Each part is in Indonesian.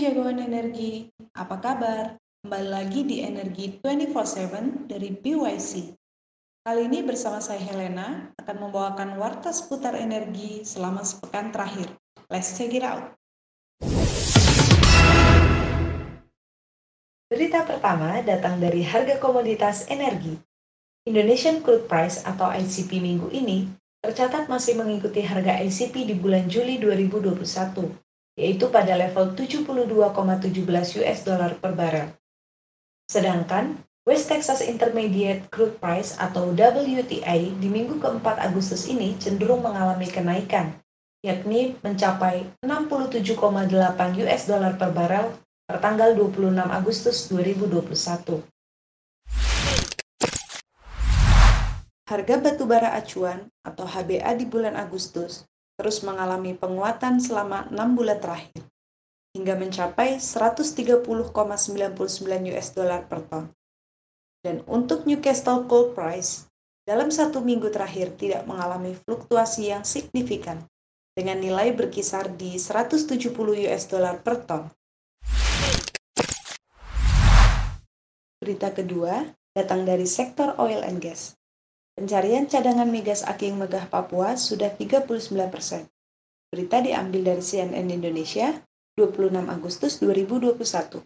jagoan energi, apa kabar? Kembali lagi di Energi 24/7 dari BYC. Kali ini bersama saya Helena akan membawakan warta seputar energi selama sepekan terakhir. Let's check it out. Berita pertama datang dari harga komoditas energi. Indonesian Crude Price atau ICP minggu ini tercatat masih mengikuti harga ICP di bulan Juli 2021 yaitu pada level 72,17 US dollar per barel. Sedangkan West Texas Intermediate Crude Price atau WTI di minggu keempat Agustus ini cenderung mengalami kenaikan, yakni mencapai 67,8 US dollar per barel per tanggal 26 Agustus 2021. Harga batubara acuan atau HBA di bulan Agustus terus mengalami penguatan selama enam bulan terakhir, hingga mencapai 130,99 US dollar per ton. Dan untuk Newcastle Coal Price, dalam satu minggu terakhir tidak mengalami fluktuasi yang signifikan, dengan nilai berkisar di 170 US dollar per ton. Berita kedua datang dari sektor oil and gas. Pencarian cadangan migas Aking Megah Papua sudah 39 persen. Berita diambil dari CNN Indonesia, 26 Agustus 2021.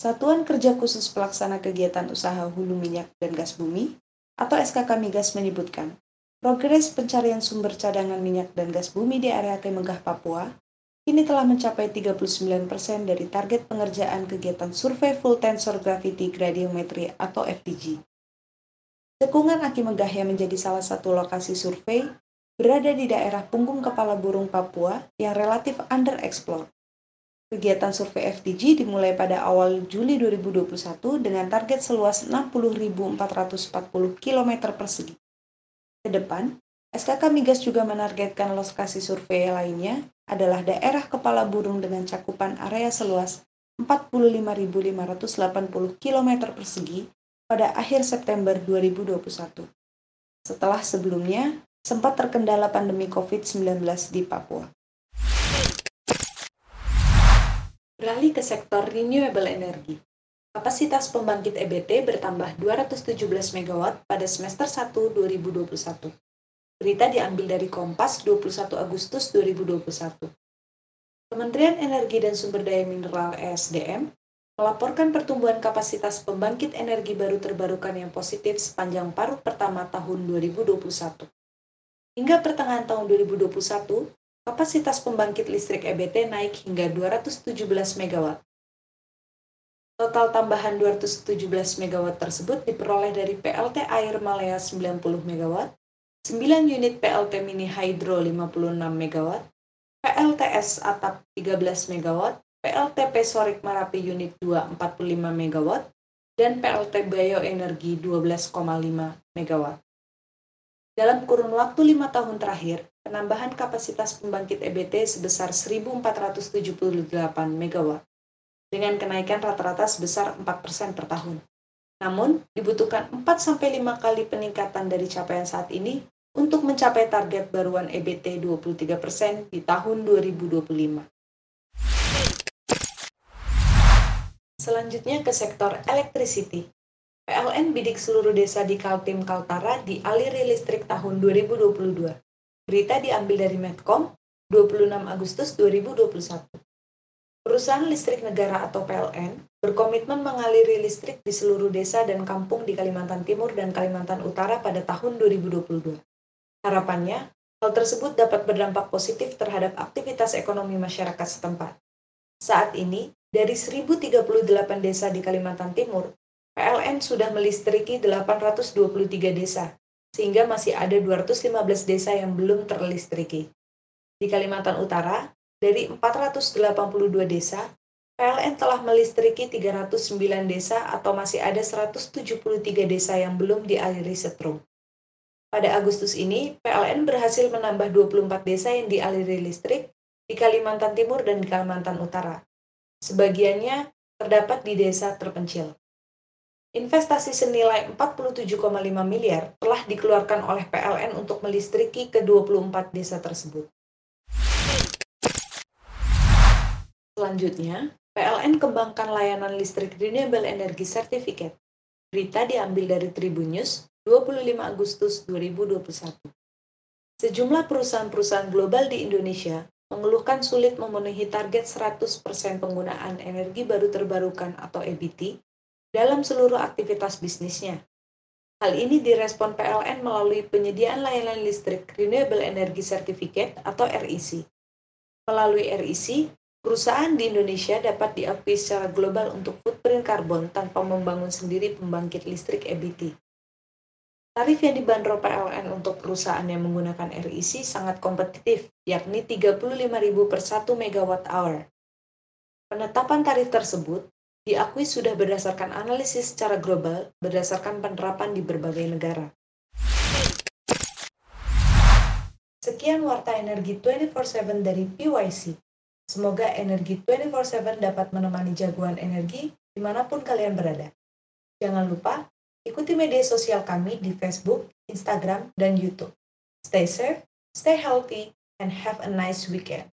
Satuan Kerja Khusus Pelaksana Kegiatan Usaha Hulu Minyak dan Gas Bumi, atau SKK Migas menyebutkan, progres pencarian sumber cadangan minyak dan gas bumi di area Aking Megah Papua kini telah mencapai 39% persen dari target pengerjaan kegiatan Survei Full Tensor Gravity Gradiometry atau FTG Cekungan Aki Megah yang menjadi salah satu lokasi survei berada di daerah punggung kepala burung Papua yang relatif underexplored. Kegiatan survei FTG dimulai pada awal Juli 2021 dengan target seluas 60.440 km persegi. Ke depan, SKK Migas juga menargetkan lokasi survei lainnya adalah daerah kepala burung dengan cakupan area seluas 45.580 km persegi pada akhir September 2021. Setelah sebelumnya sempat terkendala pandemi COVID-19 di Papua. Beralih ke sektor renewable energy. Kapasitas pembangkit EBT bertambah 217 MW pada semester 1 2021. Berita diambil dari Kompas 21 Agustus 2021. Kementerian Energi dan Sumber Daya Mineral ESDM melaporkan pertumbuhan kapasitas pembangkit energi baru terbarukan yang positif sepanjang paruh pertama tahun 2021. Hingga pertengahan tahun 2021, kapasitas pembangkit listrik EBT naik hingga 217 MW. Total tambahan 217 MW tersebut diperoleh dari PLT Air Malaya 90 MW, 9 unit PLT Mini Hydro 56 MW, PLTS Atap 13 MW, PLTP Sorik Marapi Unit 2 45 MW, dan PLT Bioenergi 12,5 MW. Dalam kurun waktu lima tahun terakhir, penambahan kapasitas pembangkit EBT sebesar 1.478 MW, dengan kenaikan rata-rata sebesar 4% per tahun. Namun, dibutuhkan 4-5 kali peningkatan dari capaian saat ini untuk mencapai target baruan EBT 23% di tahun 2025. Selanjutnya ke sektor electricity. PLN bidik seluruh desa di Kaltim Kaltara di aliri listrik tahun 2022. Berita diambil dari Medcom 26 Agustus 2021. Perusahaan listrik negara atau PLN berkomitmen mengaliri listrik di seluruh desa dan kampung di Kalimantan Timur dan Kalimantan Utara pada tahun 2022. Harapannya, hal tersebut dapat berdampak positif terhadap aktivitas ekonomi masyarakat setempat. Saat ini, dari 1038 desa di Kalimantan Timur, PLN sudah melistriki 823 desa, sehingga masih ada 215 desa yang belum terlistriki. Di Kalimantan Utara, dari 482 desa, PLN telah melistriki 309 desa atau masih ada 173 desa yang belum dialiri setrum. Pada Agustus ini, PLN berhasil menambah 24 desa yang dialiri listrik di Kalimantan Timur dan Kalimantan Utara. Sebagiannya terdapat di desa terpencil. Investasi senilai 47,5 miliar telah dikeluarkan oleh PLN untuk melistriki ke-24 desa tersebut. Selanjutnya, PLN kembangkan layanan listrik Renewable Energy Certificate. Berita diambil dari Tribun News 25 Agustus 2021. Sejumlah perusahaan-perusahaan global di Indonesia mengeluhkan sulit memenuhi target 100% penggunaan energi baru terbarukan atau EBT dalam seluruh aktivitas bisnisnya. Hal ini direspon PLN melalui penyediaan layanan listrik Renewable Energy Certificate atau REC. Melalui REC, Perusahaan di Indonesia dapat diakui secara global untuk footprint karbon tanpa membangun sendiri pembangkit listrik EBT. Tarif yang dibanderol PLN untuk perusahaan yang menggunakan REC sangat kompetitif, yakni 35.000 per 1 megawatt hour. Penetapan tarif tersebut diakui sudah berdasarkan analisis secara global berdasarkan penerapan di berbagai negara. Sekian Warta Energi 24/7 dari PYC. Semoga energi 24/7 dapat menemani jagoan energi di mana pun kalian berada. Jangan lupa ikuti media sosial kami di Facebook, Instagram, dan YouTube. Stay safe, stay healthy, and have a nice weekend.